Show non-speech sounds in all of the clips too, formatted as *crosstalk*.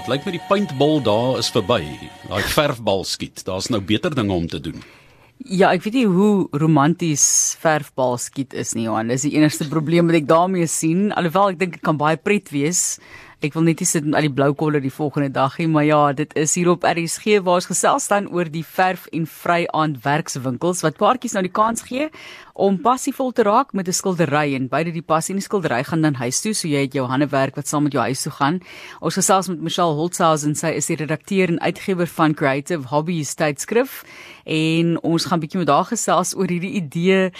Dit lyk my die paintball daar is verby. Daai verfbal skiet. Daar's nou beter dinge om te doen. Ja, ek weet nie hoe romanties verfbal skiet is nie, Johan. Dis die enigste probleem wat ek daarmee sien. Alhoewel ek dink dit kan baie pret wees. Ek wil net nie sit met al die blou kolle die volgende dag nie, maar ja, dit is hier op RSG waar ons gesels dan oor die verf en vry aand werkswinkels wat paartjies nou die kans gee om passievol te raak met 'n skildery en beide die passie en die skildery gaan dan huis toe, so jy het jou hande werk wat saam met jou huis toe gaan. Ons gesels met Michelle Holtzhausen, sy is die redakteur en uitgewer van Creative Hobbies tydskrif en ons gaan bietjie met haar gesels oor hierdie idee.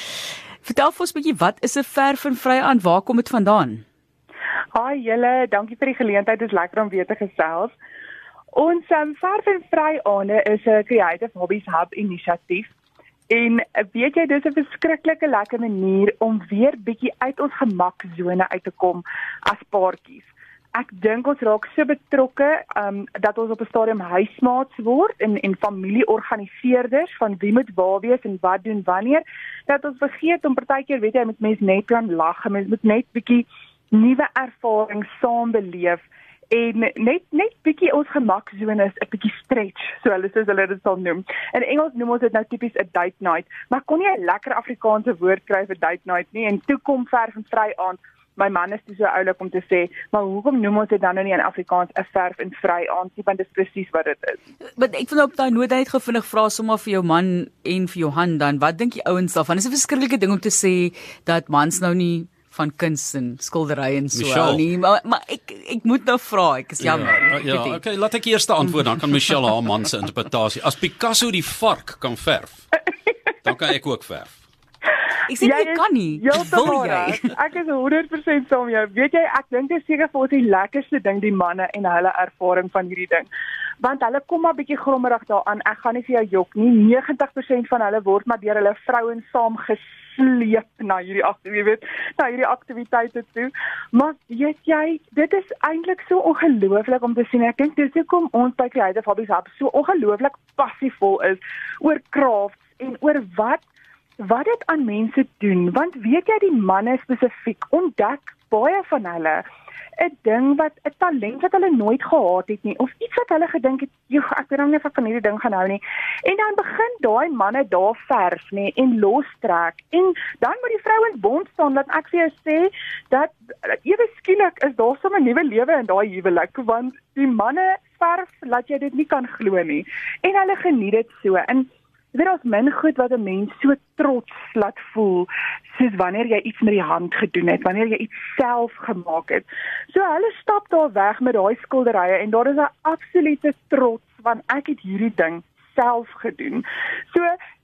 Vertel vir ons bietjie wat is 'n verf en vry aand? Waar kom dit vandaan? Haai julle, dankie vir die geleentheid. Dit is lekker om weer te gesels. Ons um, verf en vry aande is 'n creative hobbies hub inisiatief. En weet jy, dis 'n verskriklike lekker manier om weer bietjie uit ons gemaksone uit te kom as paartjies. Ek dink ons raak so betrokke um dat ons op 'n stadium huismaats word en en familieorganiseerders van wie moet waar wees en wat doen wanneer dat ons vergeet om partykeer weet jy met mense net kan lag, mense moet net bietjie nuwe ervarings saam beleef en net net bietjie ons gemaksone is 'n bietjie stretch so hulle soos hulle dit sal noem. In Engels noem ons dit nou tipies 'n date night, maar kon nie 'n lekker Afrikaanse woord kry vir date night nie en toe kom verf en vry aan. My man is so oulik om te sê, maar hoekom noem ons dit dan nou nie in Afrikaans 'n verf en vry aan nie, want dit is presies wat dit is. Maar ek wil op daai nood net gevindig vra sommer vir jou man en vir Johan dan, wat dink die ouens daarvan? Dis 'n verskriklike ding om te sê dat mans nou nie van kuns en skildery en so Michelle. nie maar, maar ek ek moet nou vra ek is jammer Ja, ja okay, laat ek eers antwoord dan kan Michelle haar man se interpretasie. As Picasso die vark kan verf, dan kan ek ook verf. ek sê jy kan nie wil jy. Ek is 100% saam jou. Weet jy, ek dink dit is seker vir ons die lekkerste ding die manne en hulle ervaring van hierdie ding. Want hulle kom maar bietjie grommerig daaraan. Ek gaan nie vir jou jok nie. 90% van hulle word maar deur hulle vrouens saam gesleep na hierdie aktiwiteit, weet, na hierdie aktiwiteite toe. Maar weet jy, dit is eintlik so ongelooflik om te sien. Ek dink dis hoekom ons by Creative Hobbies Hub so ongelooflik passievol is oor crafts en oor wat wat dit aan mense doen want weet jy die manne spesifiek ontdek baie van hulle 'n ding wat 'n talent wat hulle nooit gehad het nie of iets wat hulle gedink het joh ek weet nou nie of ek van hierdie ding gaan hou nie. En dan begin daai manne daar verf nê en lostrek. En dan moet die vrouens bond staan dat ek vir jou sê dat ewe skielik is daar sommer 'n nuwe lewe in daai huwelik want die manne verf laat jy dit nie kan glo nie. En hulle geniet dit so. En Dit is min goed wat 'n mens so trots laat voel soos wanneer jy iets met die hand gedoen het, wanneer jy iets self gemaak het. So hulle stap daar weg met daai skilderye en daar is 'n absolute trots want ek het hierdie ding self gedoen. So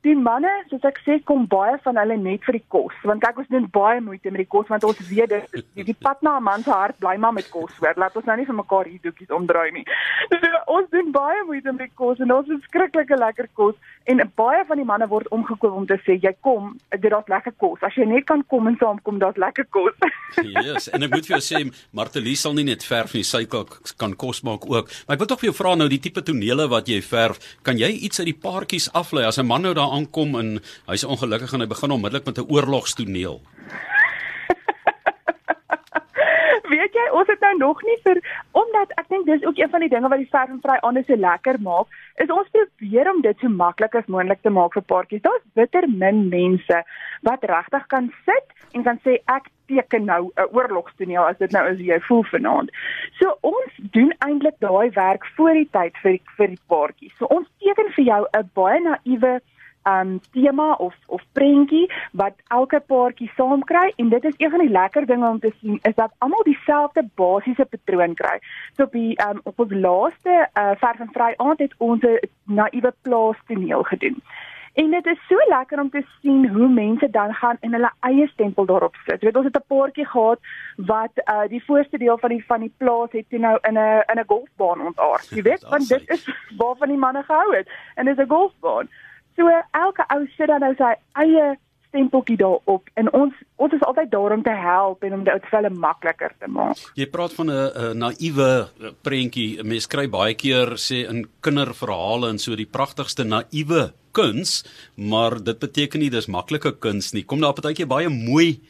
die manne, soos ek sê, kom baie van hulle net vir die kos, want kyk ons doen baie moeite met die kos want ons weet dit die, die pad na 'n man se hart bly maar met kos, hoor. Laat ons nou nie vir mekaar hier doekies omdraai nie. So ons doen baie moeite met die kos en ons het skrikkelike lekker kos en baie van die manne word omgekoop om te sê jy kom, dit daar's lekker kos. As jy net kan kom en saamkom, daar's lekker kos. *laughs* Yes, en ek moet vir jou sê Martelie sal nie net verf nie, sy kan kan kos maak ook. Maar ek wil tog vir jou vra nou die tipe tonele wat jy verf, kan jy iets uit die paartjies aflei as 'n man nou daar aankom en hy's ongelukkig en hy begin onmiddellik met 'n oorlogstoneel? *laughs* weet jy, ons het nou nog nie vir omdat ek dink dis ook een van die dinge wat die verf en vry aande so lekker maak, is ons probeer om dit so maklik as moontlik te maak vir paartjies. Daar's bitter min mense wat regtig kan sit en kan sê ek teken nou 'n oorlogstoneel as dit nou is jy voel vanaand. So ons doen eintlik daai werk voor die tyd vir vir die paartjies. So ons teken vir jou 'n baie naïewe um tema of of prentjie wat elke paartjie saam kry en dit is een van die lekker dinge om te sien is dat almal dieselfde basiese patroon kry. So op die um op ons laaste uh verf en vry aand het ons 'n naïewe plaas toneel gedoen. En dit is so lekker om te sien hoe mense dan gaan en hulle eie stempel daarop sit. Jy weet ons het 'n paartjie gehad wat uh die voorste deel van die van die plaas het toe nou in 'n in 'n golfbaan ontaard. Jy weet, want dit is waarvan die manne gehou het en dit is 'n golfbaan. So elke ou sit dan nou sy eie stempeltjie daarop en ons ons is altyd daar om te help en om dit vir hulle makliker te maak. Jy praat van 'n 'n naïewe prentjie. Mense kry baie keer sê in kinderverhale en so die pragtigste naïewe kuns, maar dit beteken nie dis maklike kuns nie. Kom daar partykeer baie mooi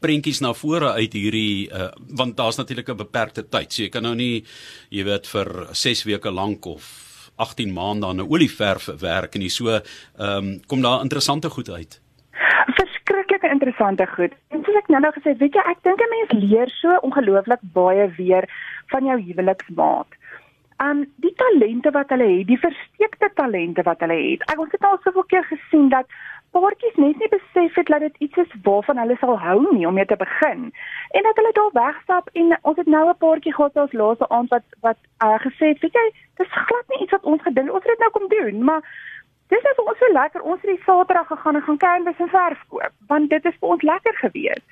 prentjies na vore uit hierdie uh, want daar's natuurlik 'n beperkte tyd. So jy kan nou nie jy weet vir 6 weke lank of 18 maande aan 'n olieverf werk en so ehm um, kom daar interessante goed uit. Verskriklike interessante goed. En soos ek nou nou gesê, weet jy, ek dink 'n mens leer so ongelooflik baie weer van jou huweliksmaat. Um die talente wat hulle het, die versteekte talente wat hulle het. Ek ons het al soveel keer gesien dat paartjies net nie besef het dat dit iets is waarvan hulle sal hou nie om mee te begin. En dat hulle daar wegstap en ons het nou 'n paartjie gehad ons laaste aand wat wat uh, gesê het, weet jy, dis glad nie iets wat ons gedink ons het dit nou kom doen, maar dis net vir ons so lekker. Ons het die Saterdag gegaan en gaan canvas en verf koop, want dit is vir ons lekker gewees.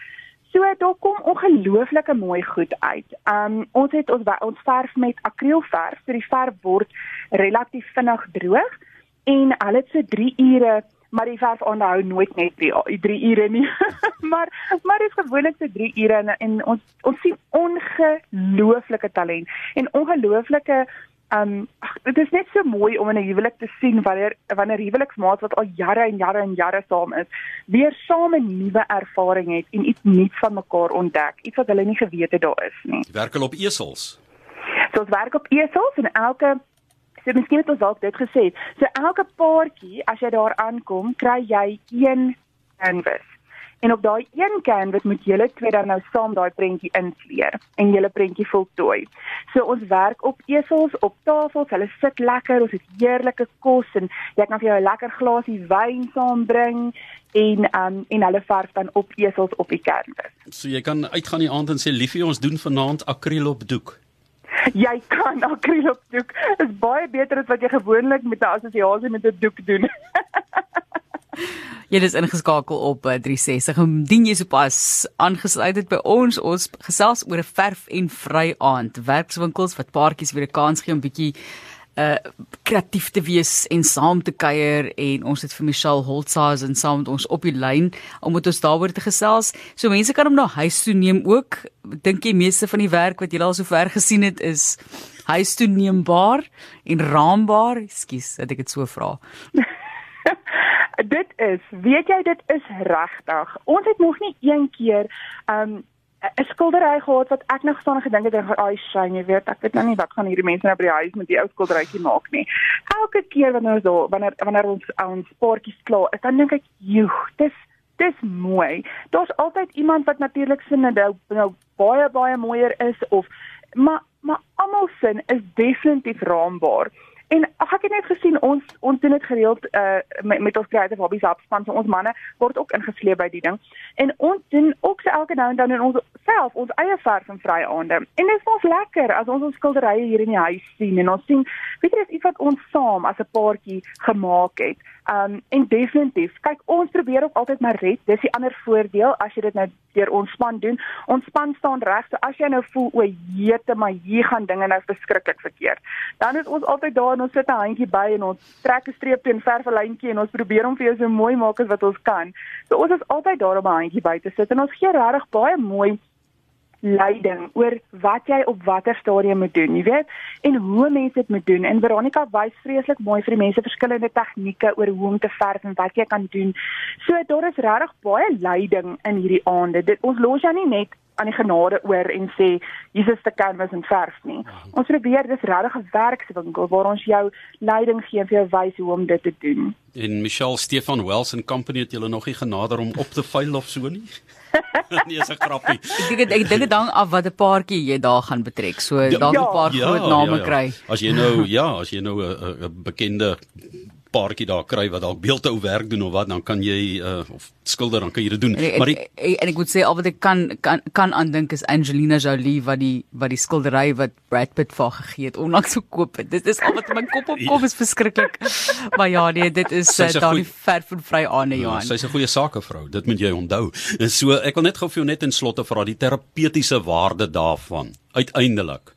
So daar kom ongelooflike mooi goed uit. Um ons het ons ons verf met akrielverf, so die verf word relatief vinnig droog en hulle het so 3 ure maar die verf aanhou nooit net die 3 ure nie. *laughs* maar maar dit is gewoonlik so 3 ure en, en ons ons sien ongelooflike talent en ongelooflike um dit is net so mooi om in 'n huwelik te sien wanneer wanneer huweliksmaats wat al jare en jare en jare saam is, weer saam 'n nuwe ervaring het en iets nuuts van mekaar ontdek, iets wat hulle nie geweet het daar is nie. Werk hulle op esels? So ons werk op esels en elke So miskien het ons dalk dit gesê. So elke paartjie as jy daar aankom, kry jy een canvas. En op daai een canvas moet julle twee dan nou saam daai prentjie inkleur en julle prentjie voltooi. So ons werk op esels, op tafels, hulle sit lekker, ons het heerlike kos en jy kan vir jou 'n lekker glasie wyn saambring en um en hulle verf dan op esels op die canvas. So jy kan uitgaan die aand en sê liefie ons doen vanaand akriel op doek. Jy kan akriel op doek. Is baie beter as wat jy gewoonlik met 'n assosiasie met 'n doek doen. *laughs* Jy is ingeskakel op 360. Eh, Indien jy sopas aangesluit het by ons, ons gesels oor 'n verf en vry aand. Werkswinkels wat paartjies weer 'n kans gee om bietjie uh kreatief te wees en saam te kuier en ons het vir Michelle Holtzhaus en saam met ons op die lyn om met ons daaroor te gesels. So mense kan hom na huis toe neem ook. Dink jy meeste van die werk wat jy al sover gesien het is huis toe neembaar en raambaar? Ekskuus, dat ek dit so vra. *laughs* dit is, weet jy dit is regtig. Ons het nog nie een keer um 'n skildery gehad wat ek nog staan en gedink het, "Ag, shame, jy weet, ek weet nou nie wat gaan hierdie mense nou by die huis met die ou skilderytjie maak nie." Elke keer wanneer ons daar, wanneer wanneer ons ons paartjies klaar is, dan dink ek, "Joe, dis dis mooi." Daar's altyd iemand wat natuurlik sinne nou, nou baie baie mooier is of maar maar almal sin is definitief raambaar. En ag ek het net gesien ons ons doen dit gereeld uh met, met ons creative hobbies afspan so ons manne word ook ingesleep by die ding. En ons doen ook elke nou en dan in ons self ons eie verf en vrye aande. En dit is ons lekker as ons ons skilderye hier in die huis sien en ons sien weet jy dis iets wat ons saam as 'n paartjie gemaak het. Um en definitief, kyk ons probeer ook altyd maar red. Dis die ander voordeel as jy dit nou deur ons span doen. Ons span staan reg. So as jy nou voel o, jete, maar hier gaan dinge nou verskriklik verkeerd. Dan is ons altyd daar en ons sit 'n handjie by en ons trek 'n streep teen verf 'n lyntjie en ons probeer om vir jou so mooi maak as wat ons kan. So ons is altyd daar om 'n handjie by te sit en ons gee regtig baie mooi leiding oor wat jy op watter stadium moet doen, jy weet, en hoe mense dit moet doen. En Veronica wys vreeslik mooi vir die mense verskillende tegnieke oor hoe om te verf en wat jy kan doen. So daar is regtig baie leiding in hierdie aande. Dit ons los jou nie net aan die genade oor en sê is 'n canvas en verf nie. Ons probeer dis regtig 'n werkswinkel waar ons jou leiding gee en vir jou wys hoe om dit te doen. En Michelle Stefan Wells and Company het julle nog nie genader om op te vuil of so nie? *laughs* nee, is 'n grappie. Ek dink ek dink dit dan af wat 'n paartjie jy daar gaan betrek. So ja, dalk 'n ja, paar ja, groot name ja, ja. kry. As jy nou ja, as jy nou 'n bekende paartjie daar kry wat dalk beeldhou werk doen of wat dan kan jy uh, of skilder dan kan jy dit doen. En, maar die, en, en ek moet sê al wat ek kan kan kan aandink is Angelina Jolie wat die wat die skildery wat Brad Pitt vir gegee het onlangs gekoop het. Dit is al wat in my kop opkom is verskriklik. maar ja, nee, dit is uh, daar die verf en vry aan ja, Johan. Sy's 'n goeie sakevrou. Dit moet jy onthou. En so ek wil net gou vir jou net in slotte vra die terapeutiese waarde daarvan. Uiteindelik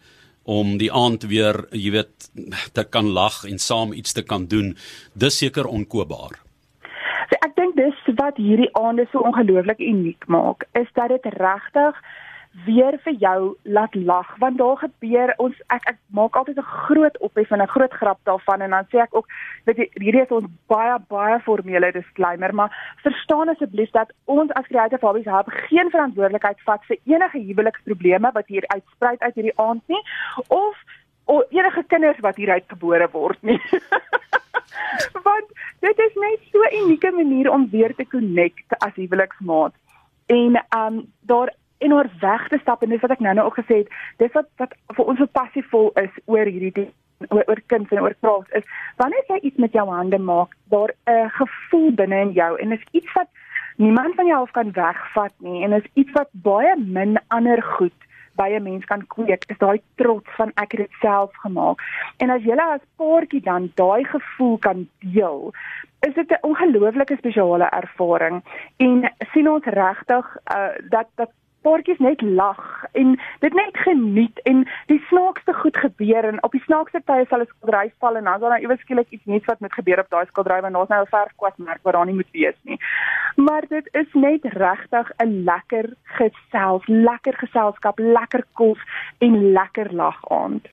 om die aand weer, jy weet, te kan lag en saam iets te kan doen, dis seker onkoopbaar. So ek dink dis wat hierdie aande so ongelooflik uniek maak, is dat dit regtig weer vir jou laat lag want daar gebeur ons ek ek maak altyd 'n groot ophef en 'n groot grap daarvan en dan sê ek ook weet jy hierdie is ons baie baie formele disclaimer maar verstaan asseblief dat ons as creative hobbies hub geen verantwoordelikheid vat vir enige huweliksprobleme wat hier uitspruit uit hierdie aand nie of of enige kinders wat hier uitgebore word nie. *laughs* Want dit is net so 'n unieke manier om weer te connect as huweliksmaat. En um daar en oor weg te stap en dis wat ek nou-nou ook gesê het, dis wat wat vir ons so passievol is oor hierdie oor, oor kuns en oor kraaks is wanneer jy iets met jou hande maak, daar 'n gevoel binne in jou en is iets wat niemand van jou af kan wegvat nie en is iets wat baie min ander goed by 'n mens kan kweek is daai trots van ek het dit self gemaak. En as jy as paartjie dan daai gevoel kan deel, is dit 'n ongelooflike spesiale ervaring en sien ons regtig uh, dat dat paartjies net lag en dit net geniet en die snaakste goed gebeur en op die snaakste tye sal 'n skildery val en dan sal daar iewers skielik iets nuuts wat met gebeur op daai skildery want daar's nou 'n verfkwasmerk wat daar nie moet wees nie. Maar dit is net regtig 'n lekker gesels, lekker geselskap, lekker kos en lekker lag aand.